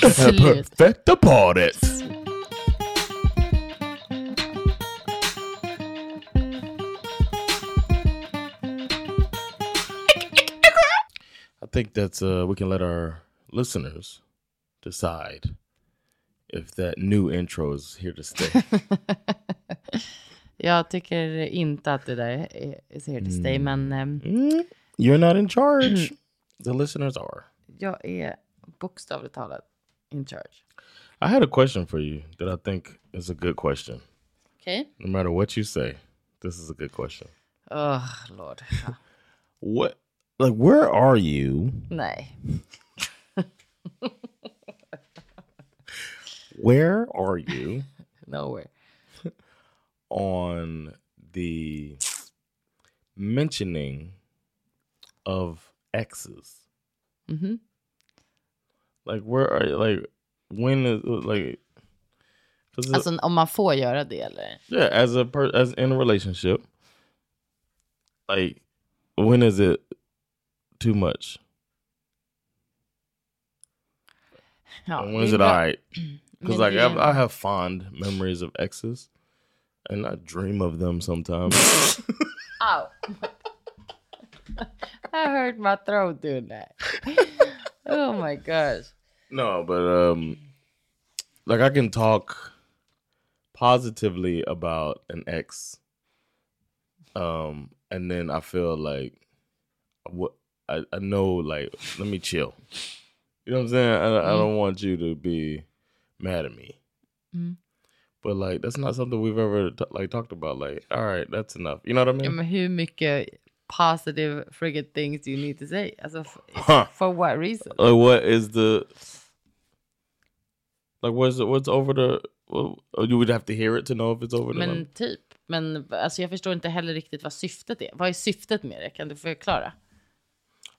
Perfecta paret. I think that's uh we can let our listeners decide if that new intro is here to stay. Jag tycker inte att det där är, är here to stay, men ehm, Mm, You're not in charge. The listeners are. jag är bokstavligt talat in charge. I had a question for you that I think is a good question. Okay. No matter what you say, this is a good question. Oh, lord. What like where are you? Nej. Where are you Nowhere. on the mentioning of exes? Mm-hmm. Like where are you like when is like Alltså om man får göra det eller? yeah, as a per as in a relationship, like when is it too much? Ja, And when is it all right? Because like I, I have fond memories of exes, and I dream of them sometimes. Ow. I hurt my throat doing that. oh my gosh. no, but um, like I can talk positively about an ex, um, and then I feel like what I, I know like let me chill. You know what I'm saying? I, I don't want you to be mad at me. Mm. But like that's not something we've ever t- like talked about. Like, all right, that's enough. You know what I mean? Ja, men hur mycket positive friggin' things do you need to say? F- Huh. for what reason? Like, what is the like? What's what's over the? Well, oh, you would have to hear it to know if it's over the. Men limit? typ. Men alltså, jag förstår inte heller riktigt vad syftet är. Vad är syftet med det? Kan du förklara?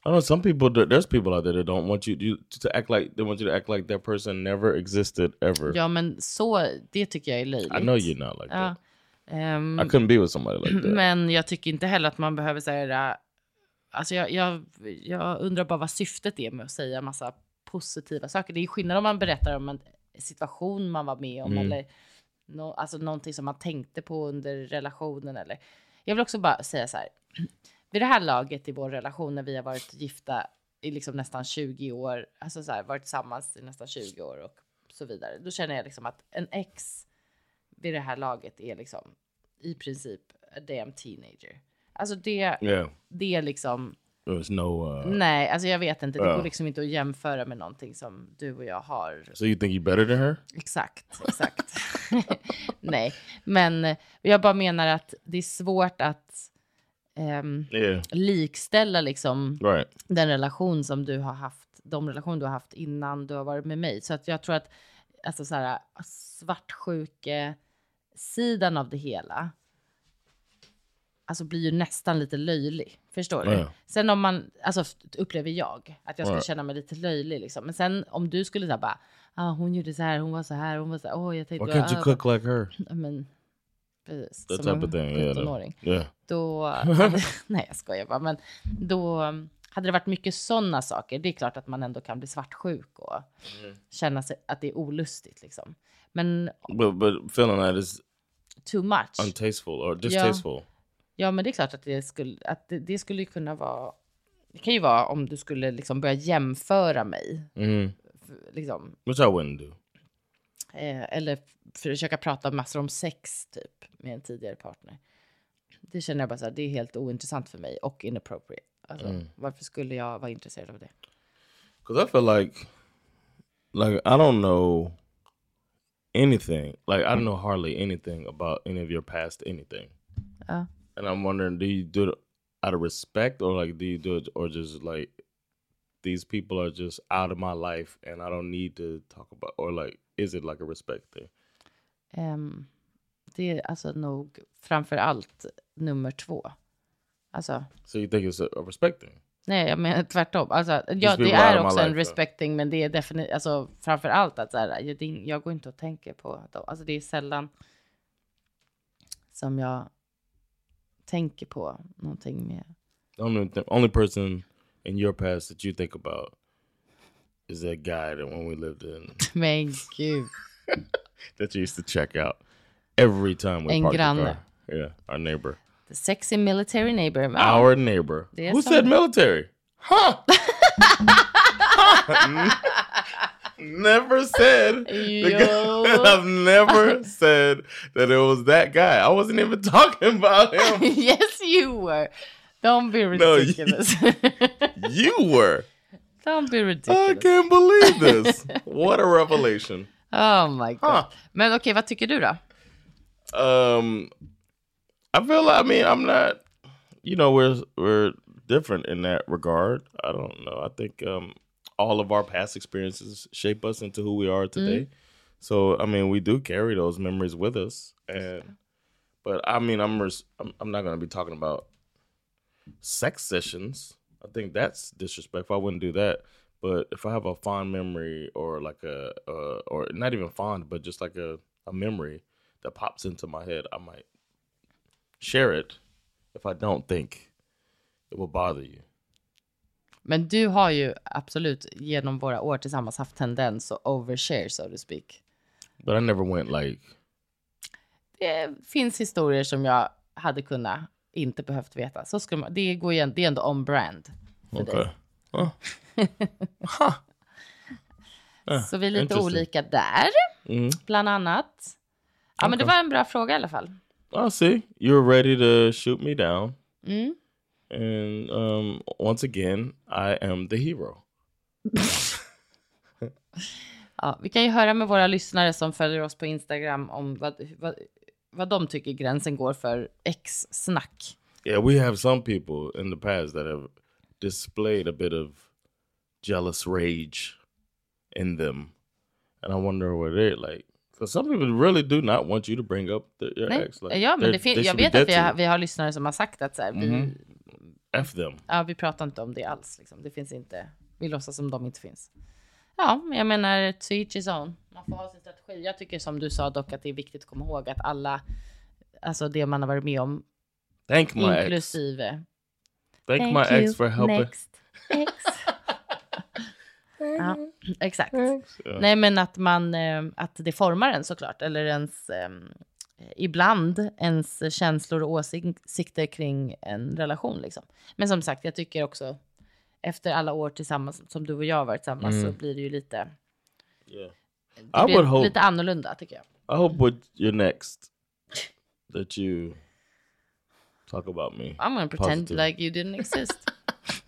I know. Some people, there's people out there that don't want you, you to act like they want you to act like that person never existed ever. Ja, men så, det tycker jag är löjligt. I know you're not like. Ehm, that. I couldn't be with somebody like that. Men jag tycker inte heller att man behöver säga Alltså jag, jag, jag undrar bara vad syftet är med att säga massa positiva saker. Det är skillnad om man berättar om en situation man var med om Mm. eller no, alltså någonting som man tänkte på under relationen. Eller. Jag vill också bara säga så här. Vid det här laget i vår relation när vi har varit gifta i liksom nästan 20 år, alltså så här, varit tillsammans i nästan 20 år och så vidare. Då känner jag liksom att en ex vid det här laget är liksom i princip a damn teenager. Alltså det, Yeah, det är liksom, no. Uh, nej, alltså jag vet inte, det Ja. går liksom inte att jämföra med någonting som du och jag har. So you think you're better than her? Exakt, exakt. nej, men jag bara menar att det är svårt att ehm, Yeah, likställa liksom right. den relation som du har haft, de relationer du har haft innan du har varit med mig. Så att jag tror att alltså så här, svartsjuke sidan av det hela alltså blir ju nästan lite löjlig. Förstår du? Ja. Sen om man, alltså upplever jag att jag skulle Ja. känna mig lite löjlig liksom. Men sen om du skulle säga bara, ah, hon gjorde så här, hon var så här, hon var så här, åh jag tänkte, Why can't you ah, cook like her? Ja, Men, precis. That som type of thing. Yeah, no. 17-åring yeah. då hade, nej jag skojar bara, men då um, hade det varit mycket sådana saker. Det är klart att man ändå kan bli svartsjuk och känna sig att det är olustigt liksom. Men But but feeling that is too much. untasteful or distasteful. Ja, men det är klart att det skulle, att det, det skulle kunna vara. Det kan ju vara om du skulle liksom börja jämföra mig, Mm. liksom, Which I wouldn't do. eh, eller försöka prata massor om sex typ med en tidigare partner. Det känner jag bara så här, det är helt ointressant för mig och inappropriate. Alltså, Mm. Varför skulle jag vara intresserad av det? Because I feel like, like I don't know anything. Like I don't know hardly anything about any of your past anything. Ja. And I'm wondering, do you do? out of respect, or like do you do it, or just like these people are just out of my life and I don't need to talk about, or like is it like a respect thing? Um, det är alltså nog framför allt nummer två. Alltså, So you think it's a, a respect thing? Nej, jag menar tvärtom. Alltså, ja, det är också en respecting, men det är definitivt, alltså framför allt att så här, jag, jag går inte och tänker på dem. Alltså det är sällan som jag tänker på någonting med. The only th- only person in your past that you think about is that guy that when we lived in Men gud. that you used to check out every time we En parked the granne. car. Yeah, our neighbor, The sexy military neighbor. Ja, our neighbor. Who said military? Huh? never said. guy- I've never said that it was that guy. I wasn't even talking about him. yes, you were. Don't be No, you- ridiculous. you were. Don't be ridiculous. I can't believe this. What a revelation. Oh my god. Huh. Men okej, vad tycker du då? Um, I feel. I mean, I'm not. You know, we're we're different in that regard. I don't know. I think um, all of our past experiences shape us into who we are today. So, I mean, we do carry those memories with us, and but I mean, I'm res- I'm, I'm not going to be talking about sex sessions. I think that's disrespectful. I wouldn't do that. But if I have a fond memory or like a uh, or not even fond, but just like a, a memory that pops into my head, I might share it if I don't think it will bother you. Men du har ju absolut genom våra år tillsammans haft tendens att overshare, so to speak. But I never went like Det finns historier som jag hade kunnat inte behövt veta. Så skulle man, det, går igen, det är ändå on brand. för okay. dig. Huh. Så vi är lite olika där, Mm. bland annat. Ja, men det var en bra fråga i alla fall. I see. You're ready to shoot me down. Mm. And um, once again, I am the hero. Ja, vi kan ju höra med våra lyssnare som följer oss på Instagram om vad, vad, vad de tycker gränsen går för ex-snack. Yeah, we have some people in the past that have displayed a bit of jealous rage in them. And I wonder what they're like. Because some people really do not want you to bring up the, your Nej. ex. Like, ja, men det fin- jag vet att vi har, you. vi har lyssnare som har sagt att så här, vi, Mhm. F them. ja, vi pratar inte om det alls. Liksom. Det finns inte, vi låtsas som de inte finns. Ja, men jag menar to each his own. Man får ha sin strategi. Jag tycker som du sa dock att det är viktigt att komma ihåg att alla, alltså det man har varit med om, Thank my ex. inklusive. Thank, my ex for helping. Next. Ex. ja, exakt. Ja. Nej, men att man, eh, att det formar en såklart, eller ens, eh, ibland ens känslor och åsikter kring en relation liksom. Men som sagt, jag tycker också efter alla år tillsammans som du och jag har varit tillsammans så blir det ju lite, Yeah. det blir hope lite annorlunda tycker jag. I hope with your next that you talk about me. I'm gonna pretend Positive. like you didn't exist.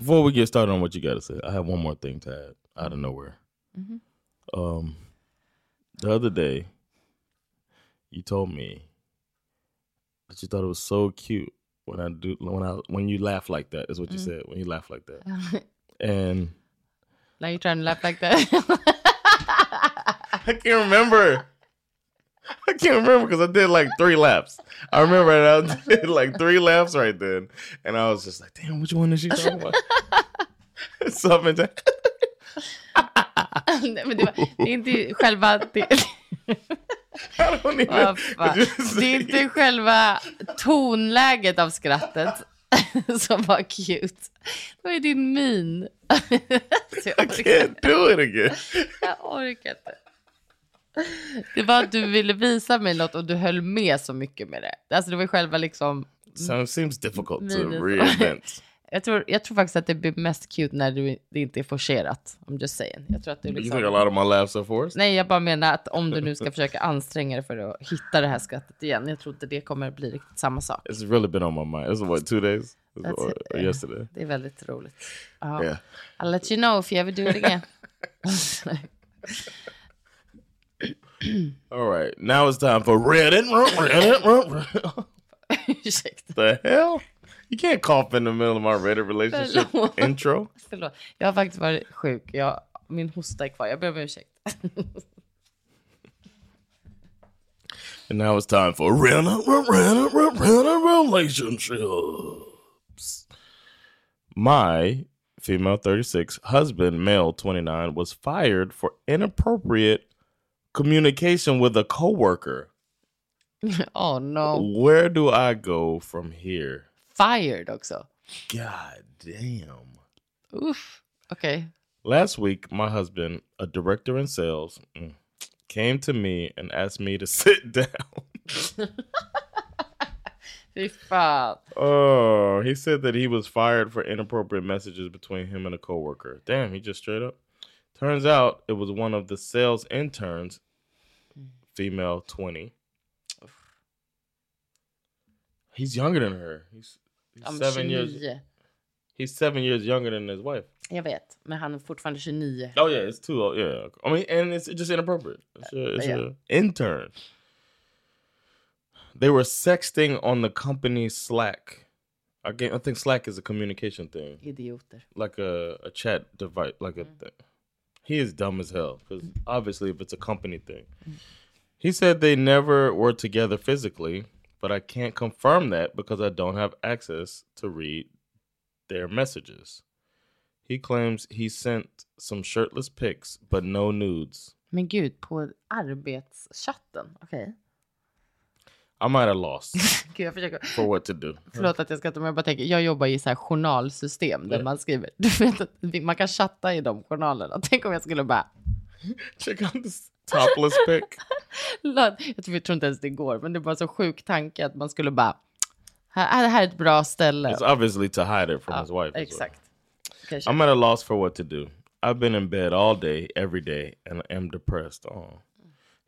Before we get started on what you got to say, I have one more thing to add out of mm-hmm. nowhere. Mm-hmm. Um, the other day, you told me that you thought it was so cute when I do when I when you laugh like that. Is what you mm-hmm. said when you laugh like that, and like you trying to laugh like that. I can't remember. I can't remember because I did like three laps. I remember that I did like three laps right then, and I was just like, "Damn, which one is she talking about?" Something. that- Nej, men det, var, det är inte själva... Det, even. Det är inte själva tonläget av skrattet som var cute. Det var ju din min. Jag, I orkar, can't do it again. jag orkar inte. Det var att du ville visa mig något och du höll med så mycket med det. Alltså det var själva liksom... So seems difficult to Minus. reinvent. Jag tror, jag tror faktiskt att det blir mest cute när du, det inte är forcerat. I'm just saying. Jag tror att You liksom... think a lot of my laughs are forced? Nej, jag bara menar att om du nu ska försöka anstränga dig för att hitta det här skrattet igen, jag tror inte det kommer bli riktigt samma sak. It's really been on my mind. It's what two days That's or, it, or yesterday. Det är väldigt roligt. Ja. Yeah. I'll let you know if you ever do it again. All right, now it's time for Reddit. Reddit. Ursäkta. the hell? You can't cough in the middle of my Reddit relationship Förlåt. intro. Förlåt. Jag har faktiskt varit sjuk. Jag, min hosta är kvar. Jag ber om ursäkt. And now it's time for red and red, Reddit. Reddit. Reddit relationships. My female 36 husband, male 29, was fired for inappropriate communication with a coworker. oh no. Where do I go from here? Fired också. God damn. Oof. Okay. Last week, my husband, a director in sales, mm, came to me and asked me to sit down. Fy fan. Oh, he said that he was fired for inappropriate messages between him and a coworker. Damn, he just straight up. Turns out it was one of the sales interns, mm. female 20. He's younger than her. He's, he's I'm seven 29. years. He's seven years younger than his wife. Jag vet, men han är fortfarande 29. Oh yeah, it's too old. Yeah, I mean, and it's just inappropriate. It's a, it's Yeah. intern. They were sexting on the company Slack. I, I think Slack is a communication thing, Idioter. like a, a chat device, like a. Mm. Thing. He is dumb as hell because obviously, if it's a company thing, he said they never were together physically, but I can't confirm that because I don't have access to read their messages. He claims he sent some shirtless pics, but no nudes. Men gud, på arbetschatten. Okej. I'm at a loss Gud, jag försöker... for what to do. Förlåt att jag skrattar, men jag bara tänker, jag jobbar i så här journalsystem där Ja. man skriver, du vet att man kan chatta i de journalerna. Tänk om jag skulle bara, Check out this topless pic. jag tror, jag tror inte ens det går, men det bara så sjuk tanke att man skulle bara, här, det här är ett bra ställe. It's obviously to hide it from Ja, his wife. well. Exakt. Kanske. I'm at a loss for what to do. I've been in bed all day, every day, and am depressed. Oh.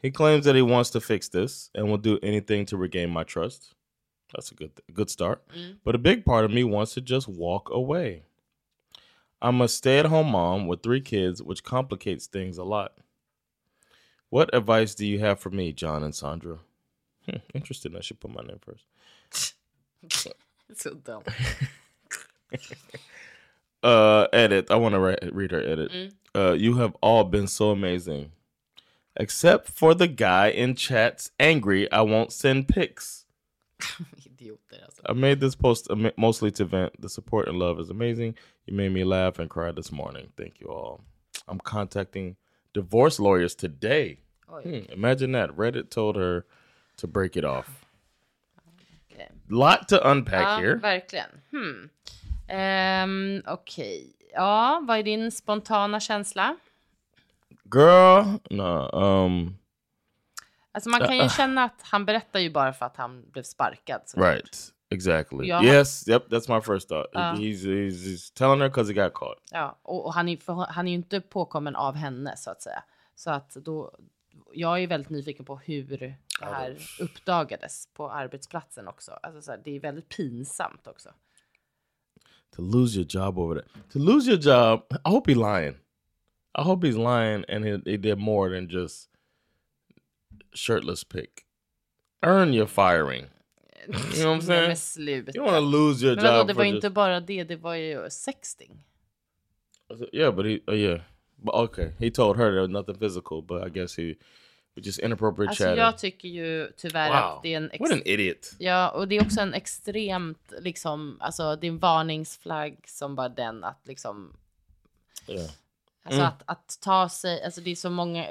He claims that he wants to fix this and will do anything to regain my trust. That's a good good start. But a big part of me wants to just walk away. I'm a stay-at-home mom with three kids, which complicates things a lot. What advice do you have for me, Jon and Sandra? Hmm, interesting. I should put my name first. Så dumt. uh edit i want to re- read her edit uh you have all been so amazing except for the guy in chats angry i won't send pics i made this post mostly to vent the support and love is amazing you made me laugh and cry this morning thank you all i'm contacting divorce lawyers today Oj. Hmm, imagine that reddit told her to break it off Okej. lot to unpack Ja, here verkligen. Hmm. Ehm, Okej. Ja, vad är din spontana känsla? Girl no um Alltså man kan ju känna att han berättar ju bara för att han blev sparkad. såklart. Right. Exactly. Yeah. Yes. Yep. That's my first thought. Uh. he's, he's he's telling her because he got caught. Ja, och, och han, är, han är ju inte påkommen av henne så att säga. Så att då, jag är väldigt nyfiken på hur det här uppdagades på arbetsplatsen också. Alltså så här, det är väldigt pinsamt också. To lose your job over that. To lose your job. I hope he's lying. I hope he's lying and he, he did more than just shirtless pic. Earn your firing. You know what I'm saying? men sluta. You want to lose your Men vadå, job det for var ju just, inte bara det, det var ju sexting. yeah, but he uh, yeah, but okay. He told her there was nothing physical, but I guess he just inappropriate Alltså chatting. jag tycker ju tyvärr wow, att det är en... ex- what an idiot! Ja, och det är också en extremt, liksom, alltså det är en varningsflagg som bara den att liksom, Yeah. Alltså Mm. att, att ta sig, alltså det är så många,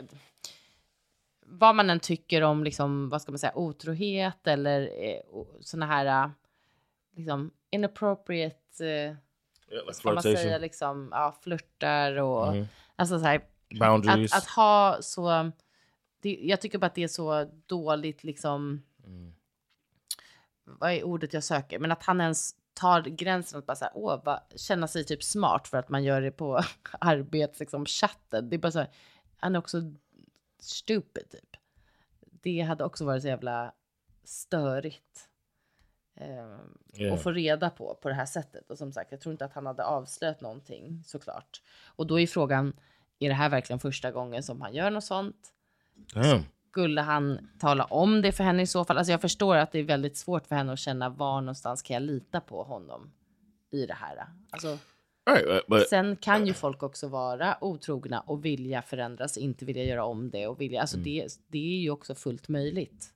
vad man än tycker om liksom, vad ska man säga, otrohet eller eh, såna här, eh, liksom inappropriate, eh, vad ska man säga, liksom, ja, flörtar och, Mhm. alltså så här, boundaries. att, att ha så, det, jag tycker bara att det är så dåligt liksom, Mm. vad är ordet jag söker, men att han ens tar gränsen att bara så här, åh, vad, känna sig typ smart för att man gör det på arbets, liksom chatten. Det är bara så här, han är också stupid typ. Det hade också varit så jävla störigt. Eh, Yeah. att få reda på på det här sättet. Och som sagt, jag tror inte att han hade avslöjat någonting såklart. Och då är frågan, är det här verkligen första gången som han gör något sånt? Damn. Skulle han tala om det för henne i så fall? Alltså jag förstår att det är väldigt svårt för henne att känna var någonstans kan jag lita på honom i det här. Alltså, Right, but, sen kan ju folk också vara otrogna och vilja förändras, inte vilja göra om det och vilja. Alltså det, det är ju också fullt möjligt.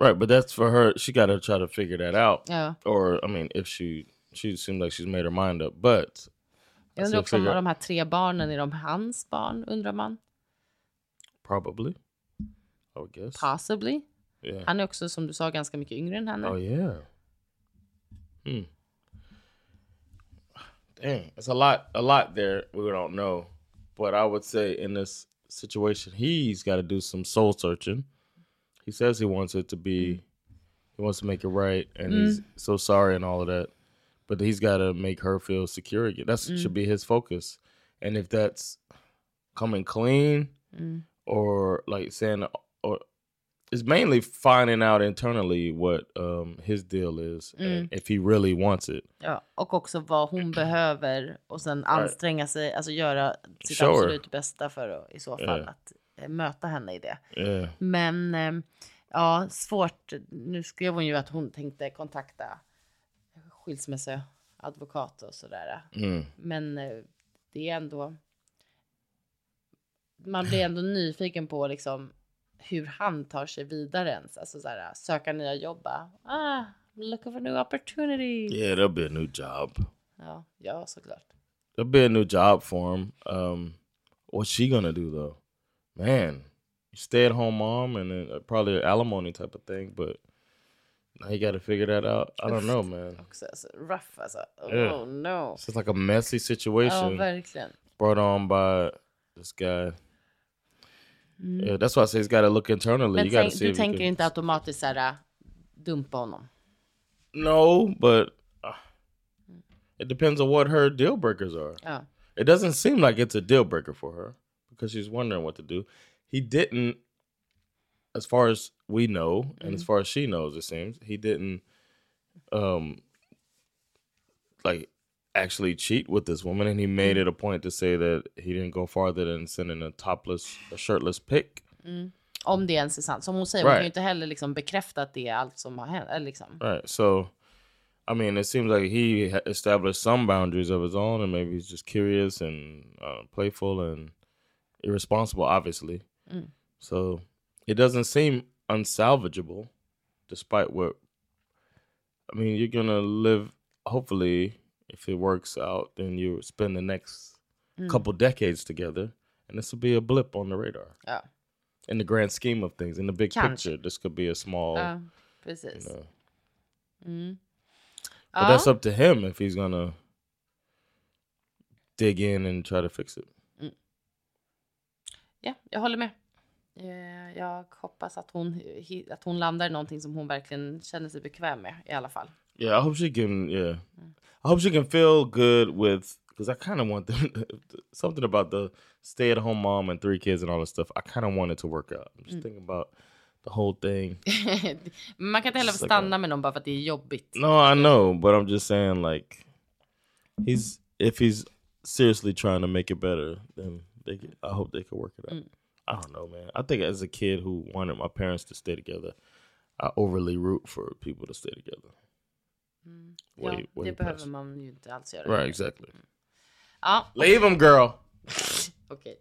right, but that's for her. She got to try to figure that out. Ja. Or I mean, if she she seemed like she's made her mind up, but Jag undrar också om de här tre barnen, är de hans barn, undrar man? probably, I would guess. Possibly. Yeah. Han är också, som du sa, ganska mycket yngre än henne. Oh yeah. Hmm. Dang, it's a lot, a lot there we don't know. But I would say in this situation, he's got to do some soul searching. He says he wants it to be, mm. he wants to make it right, and mm. he's so sorry and all of that. But he's got to make her feel secure again. That mm. should be his focus. And if that's coming clean, or like saying, it's mainly finding out internally what um his deal is and if he really wants it. Ja, och också vad hon behöver och sen anstränga sig, alltså göra sitt Sure. absolut bästa för att i så fall Ja. att eh, möta henne i det. Yeah. Men eh, ja, svårt. Nu skrev hon ju att hon tänkte kontakta skilsmässoadvokat och sådär. Mm. Men eh, det är ändå. Man blir ändå nyfiken på liksom hur han tar sig vidare ens. Alltså så här, söka nya jobb. Ah, looking for new opportunities. Yeah, there'll be a new job. Ja, ja, såklart. There'll be a new job for him. Um, what's she gonna do though? Man, stay at home mom and then uh, probably an alimony type of thing. But now you got to figure that out. I don't know, man. Också alltså, rough alltså. Oh Yeah. no. It's just like a messy Ja, situation verkligen. brought on by this guy. Yeah, that's why I say he's got to look internally. Men you got to tänk, see du tänker can- inte automatiskt så här, dumpa honom? No, but uh, it depends on what her deal breakers are. Ja. It doesn't seem like it's a deal breaker for her because she's wondering what to do. He didn't, as far as we know, and as far as she knows, it seems he didn't, um, like actually cheat with this woman, and he made mm. it a point to say that he didn't go farther than sending a topless, a shirtless pic. Mm. Om det ens är sant. Som hon säger, hon kan ju inte heller liksom bekräfta att det är allt som har hänt. Liksom. Right. So, I mean, it seems like he established some boundaries of his own, and maybe he's just curious and uh, playful and irresponsible, obviously. Mm. So, it doesn't seem unsalvageable, despite what. I mean, you're gonna live. Hopefully, if it works out, then you spend the next couple decades together, and this will be a blip on the radar. Ja. In the grand scheme of things, in the big Kanske. picture, this could be a small. ja, precis. you know, Mm. But Ja. that's up to him if he's gonna dig in and try to fix it. Ja, jag håller med. Eh, Jag hoppas att hon, att hon landar i någonting som hon verkligen känner sig bekväm med i alla fall. Yeah, I hope she can. Yeah, I hope she can feel good with because I kind of want them something about the stay at home mom and three kids and all this stuff. I kind of want it to work out. I'm just mm. thinking about the whole thing. Man kan inte heller Just like stanna med någon bara för att det är jobbigt. No, I know, but I'm just saying like he's if he's seriously trying to make it better, then they could, I hope they can work it out. Mm. I don't know, man. I think as a kid who wanted my parents to stay together, I overly root for people to stay together. Mm. Ja, Way- way det behöver past. man ju inte alls göra. Right, exactly. Mm. Ja, Leave him, girl. okej.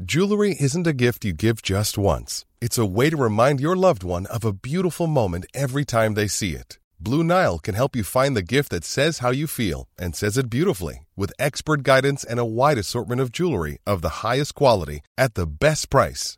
Jewelry isn't a gift you give just once. It's a way to remind your loved one of a beautiful moment every time they see it. Blue Nile can help you find the gift that says how you feel and says it beautifully with expert guidance and a wide assortment of jewelry of the highest quality at the best price.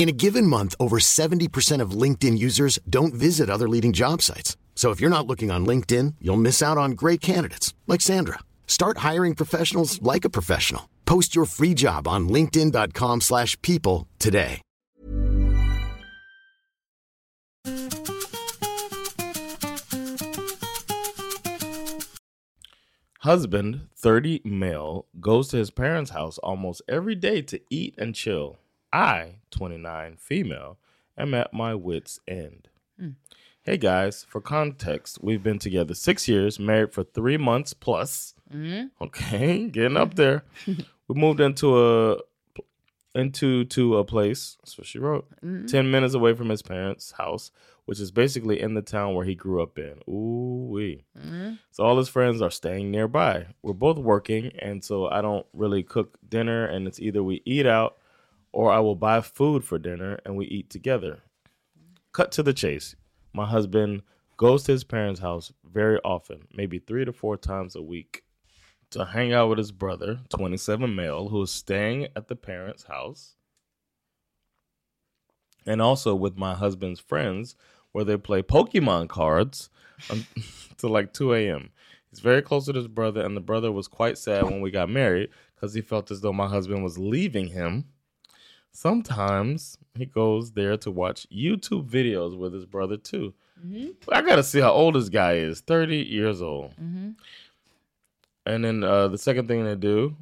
In a given month, over 70% of LinkedIn users don't visit other leading job sites. So if you're not looking on LinkedIn, you'll miss out on great candidates like Sandra. Start hiring professionals like a professional. Post your free job on linkedin.com/people today. Husband, 30 male, goes to his parents' house almost every day to eat and chill. I, 29 female, am at my wits' end. Hmm. Hey guys, for context, we've been together six years, married for three months plus. Mm-hmm. Okay, getting up mm-hmm. there. we moved into a into to a place. That's what she wrote. Mm-hmm. Ten minutes away from his parents' house, which is basically in the town where he grew up in. Ooh wee. So all his friends are staying nearby. We're both working, and so I don't really cook dinner, and it's either we eat out or I will buy food for dinner and we eat together. Cut to the chase. My husband goes to his parents' house very often, maybe three to four times a week, to hang out with his brother, 27 male, who is staying at the parents' house, and also with my husband's friends, where they play Pokemon cards until like 2 a.m. He's very close to his brother, and the brother was quite sad when we got married because he felt as though my husband was leaving him. Sometimes he goes there to watch YouTube videos with his brother too. But I gotta see how old this guy is 30 years old. And then uh, the second thing they do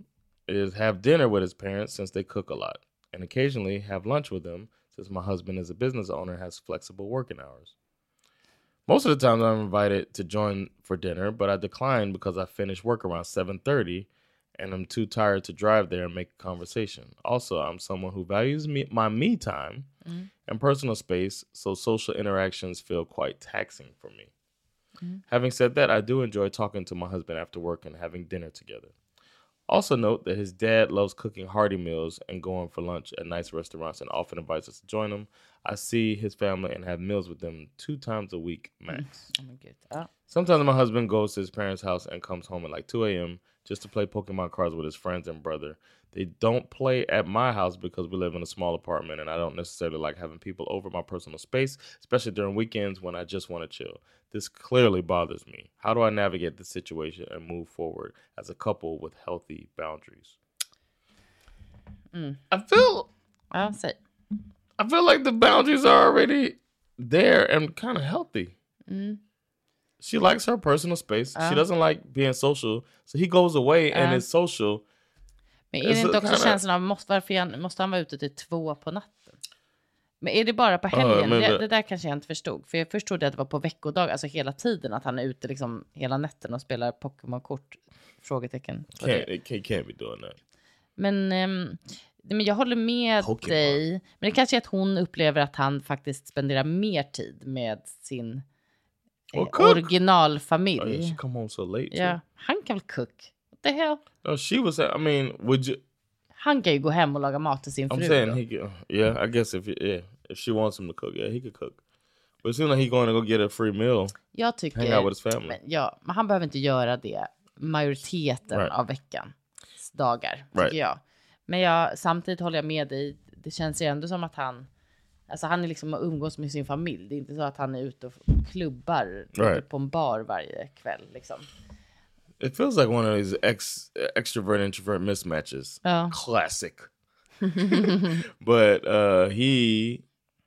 is have dinner with his parents since they cook a lot, and occasionally have lunch with them since my husband is a business owner has flexible working hours. Most of the times I'm invited to join for dinner, but I decline because I finish work around 7:30 and I'm too tired to drive there and make a conversation. Also, I'm someone who values me, my me time and personal space, so social interactions feel quite taxing for me. Having said that, I do enjoy talking to my husband after work and having dinner together. Also, note that his dad loves cooking hearty meals and going for lunch at nice restaurants and often invites us to join him. I see his family and have meals with them two times a week max. Oh, men gud. Ja. Sometimes my husband goes to his parents' house and comes home at like 2 a.m. just to play Pokemon cards with his friends and brother. They don't play at my house because we live in a small apartment and I don't necessarily like having people over my personal space, especially during weekends when I just want to chill. This clearly bothers me. How do I navigate this situation and move forward as a couple with healthy boundaries? I feel Ja, säg. I feel like the boundaries are already there and kind of healthy. She likes her personal space. She doesn't like being social. So he goes away and Ja. is social. Men är det inte också kinda- känslan av måste, varför han, måste han vara ute till två på natten? Men är det bara på helgen? men det, det- där kanske jag inte förstod. För jag förstod att det var på veckodag, alltså hela tiden, att han är ute liksom hela nätten och spelar Pokémon-kort? Frågetecken. Can't, can't, can't be doing that. Men, nej, men jag håller med Pokémon. dig. Men det kanske är att hon upplever att han faktiskt spenderar mer tid med sin eh, Och cook. originalfamilj. Oh, yeah, she come home so late. too. ja, han kan väl cook? What the hell? No, she was. I mean, would you? Han kan ju gå hem och laga mat till sin I'm fru. saying då. he. Could, yeah, I guess if yeah, if she wants him to cook, yeah, he could cook. But it seems like he's going to go get a free meal, Jag tycker... hang out with his family. Men, ja, men han behöver inte göra det majoriteten Right. av veckans dagar, tycker Right. jag. Men jag, samtidigt håller jag med dig. Det känns ju ändå som att han, alltså han är liksom och umgås med sin familj. Det är inte så att han är ute och klubbar Right. på en bar varje kväll liksom. It feels like one of these ex extrovert introvert mismatches. Ja. Classic. but uh he,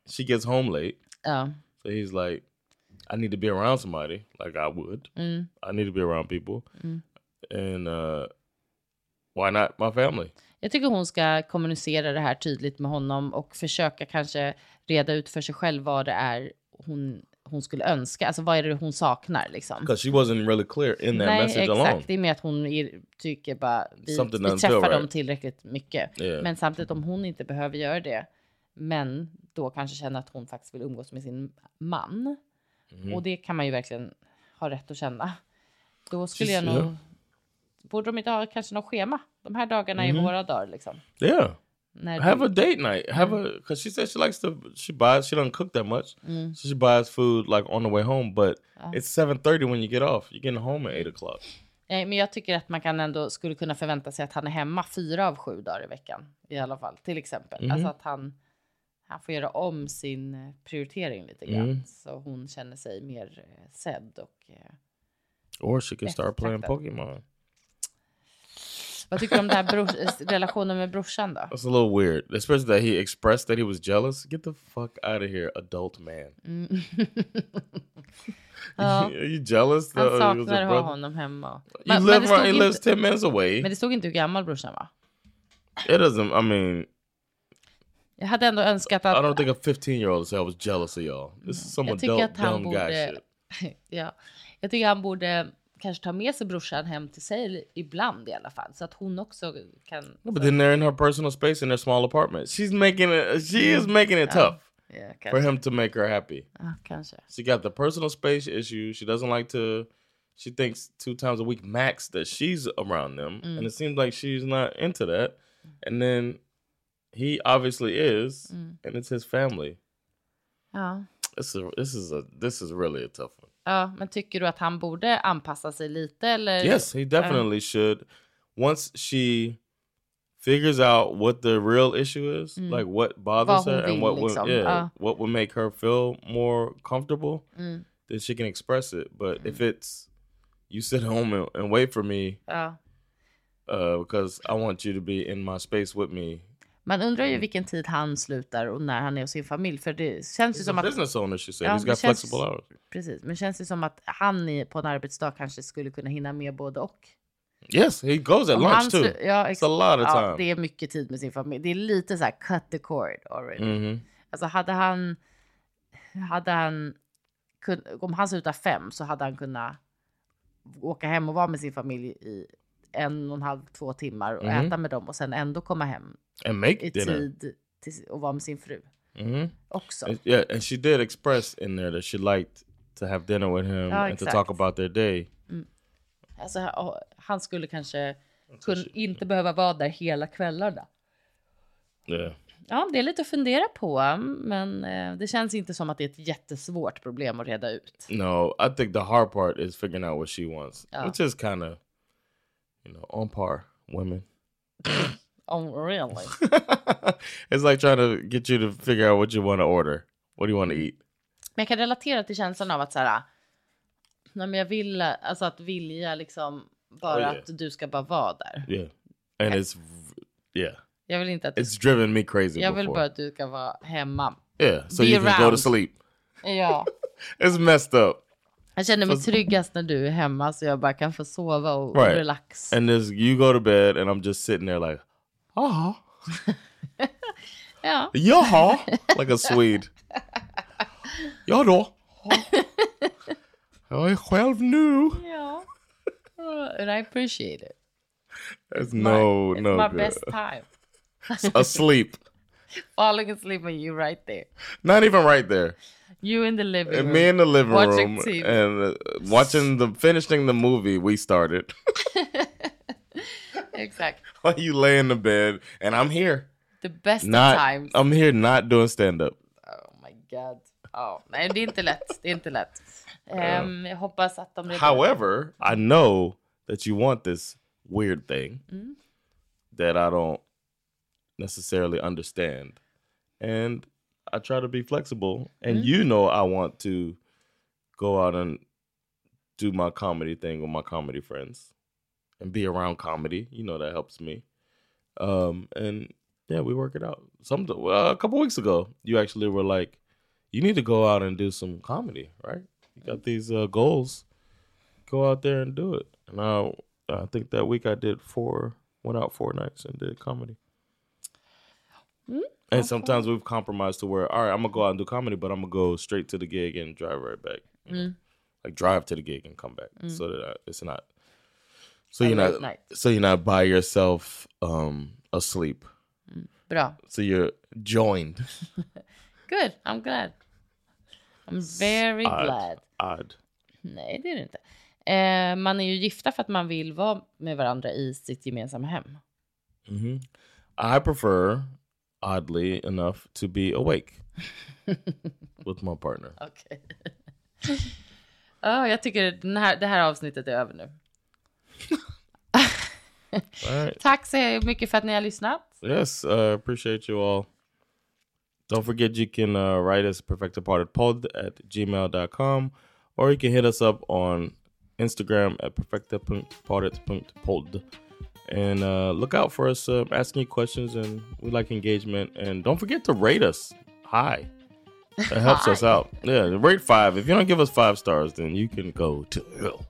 she gets home late, Ja, so he's like, I need to be around somebody, like I would. Mm. I need to be around people, and uh why not my family? Jag tycker hon ska kommunicera det här tydligt med honom och försöka kanske reda ut för sig själv vad det är hon, hon skulle önska. Alltså vad är det hon saknar liksom. Because she wasn't really clear in that Nej, message exakt. alone. Det är mer att hon är, tycker bara vi, Something vi träffar feel dem right. tillräckligt mycket. Yeah. Men samtidigt om hon inte behöver göra det, men då kanske känner att hon faktiskt vill umgås med sin man. Mm-hmm. Och det kan man ju verkligen ha rätt att känna. Då skulle Just- jag nog... ja. Borde de inte ha kanske något schema? De här dagarna Mm-hmm. är våra dagar liksom. Yeah. Have du- a date night. Have a because she says she likes to. She buys. She doesn't cook that much. Mm. So she buys food like on the way home. But it's seven thirty when you get off. You're getting home at eight o'clock. Nej, men jag tycker att man kan ändå skulle kunna förvänta sig att han är hemma fyra av sju dagar i veckan i alla fall, till exempel. Mhm. Alltså att han, han får göra om sin eh, prioritering lite grann Mhm. så hon känner sig mer eh, sedd och. Eh, Or she could start playing Eftertraktad. Vad tycker du om den här relationen med brorsan då? That's a little weird, especially that he expressed that he was jealous. Get the fuck out of here, adult man. Ja. Are you jealous? Han a saknar att ha honom hemma. You Men, live men, right, he lives inte, 10 minutes away. men det stod inte hur gammal brorsan var. It doesn't, I mean, Jag hade ändå önskat I att... don't think a 15 year old say I was jealous of y'all. This is some adult dumb guy borde... shit. ja, jag tycker han borde kanske ta med sig brorsan hem till sig ibland i alla fall. Så att hon också kan... No, but then they're in her personal space in their small apartment. She's making it, she is making it tough Ja, for him to make her happy. Ja, kanske. She got the personal space issue. She doesn't like to. She thinks two times a week max that she's around them, and it seems like she's not into that. And then he obviously is, and it's his family. Ja. This is this is a this is really a tough one. Ja, men tycker du att han borde anpassa sig lite eller? Yes, he definitely should. Once she figures out what the real issue is, like what bothers her and vill, what would liksom. yeah, Ja. what would make her feel more comfortable, then she can express it. But if it's you sit home and, and wait for me uh, because I want you to be in my space with me. Man undrar ju vilken tid han slutar och när han är hos sin familj. För det känns ju som att... business owner, she said. Ja, He's got känns- flexible hours. Precis, men känns det som att han i, på en arbetsdag kanske skulle kunna hinna med både och? Yes, he goes at Om lunch too. ja, It's a lot of ja, time. det är mycket tid med sin familj. Det är lite så här cut the cord already. Mhm. Alltså hade han, hade han, kun, om han slutar fem så hade han kunnat åka hem och vara med sin familj i en och en halv, två timmar och Mhm. äta med dem och sen ändå komma hem i tid till, och vara med sin fru Mhm. också. And- Yeah, and she did express in there that she liked to have dinner with him Ja, and to exakt. talk about their day. Alltså, ha- han skulle kanske kun, inte behöva vara där hela kvällarna. Yeah. Ja, det är lite att fundera på, men eh, det känns inte som att det är ett jättesvårt problem att reda ut. No, I think the hard part is figuring out what she wants, Yeah. which is kind of, you know, on par women. Oh, really? it's like trying to get you to figure out what you want to order. What do you want to eat? Men jag kan relatera till känslan av att så här, nej, men jag vill, alltså att vilja liksom bara Oh, yeah. att du ska bara vara där. Yeah, and it's yeah, Jag vill inte att du, it's driven me crazy. jag vill before. bara att du ska vara hemma. yeah, so be you can go to around. sleep. Ja. It's messed up. Jag känner mig tryggast när du är hemma så jag bara kan få sova och, och Right. relax. And this, you go to bed, and I'm just sitting there like, ah, Ja. jaha, like a Swede. Ja då. Jag är själv nu. ja. And I appreciate it. It's no, It's no my good. best time. Asleep. Falling asleep and you right there. Not even right there. You in the living And room. me in the living watching room TV. and uh, watching the finishing the movie we started. exactly. While you lay in the bed and I'm here. The best Not of times. I'm here not doing stand up. Oh my god. Oh, nej, det är inte lätt. Det är inte lätt. Ehm, jag hoppas att de. However, I know that you want this weird thing that I don't necessarily understand. And I try to be flexible. And you know I want to go out and do my comedy thing with my comedy friends and be around comedy. You know that helps me. Um and yeah, we work it out. Some well, a couple weeks ago, you actually were like, you need to go out and do some comedy, right? You got these uh, goals. Go out there and do it. And I, I think that week I did four, went out four nights and did comedy. And sometimes we've compromised to where, all right, I'm gonna go out and do comedy, but I'm gonna go straight to the gig and drive right back. know? Like drive to the gig and come back, so that I, it's not. So you're not. So you're not by yourself, um, asleep. Bra. So you're joined. Good. I'm glad. I'm very Odd. glad. Odd. Nej, det är det inte. Eh, man är ju gifta för att man vill vara med varandra i sitt gemensamma hem. hmm I prefer, oddly enough, to be awake with my partner. Okej. Oh, jag tycker den här, det här avsnittet är över nu. Right. Tack så mycket för att ni har lyssnat. Yes, uh, appreciate you all. Don't forget you can uh, write us perfectapartedpod at gmail.com or you can hit us up on Instagram at perfecta.parted.pod. And uh, look out for us uh, asking you questions, and we like engagement. And don't forget to rate us high. That helps us out. Yeah, rate five. If you don't give us five stars, then you can go to hell.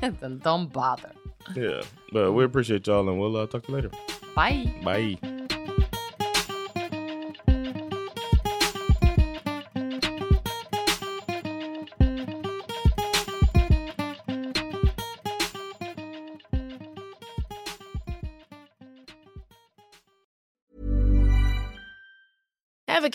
then don't bother. Yeah, but we appreciate y'all, and we'll uh, talk to you later. Bye. Bye.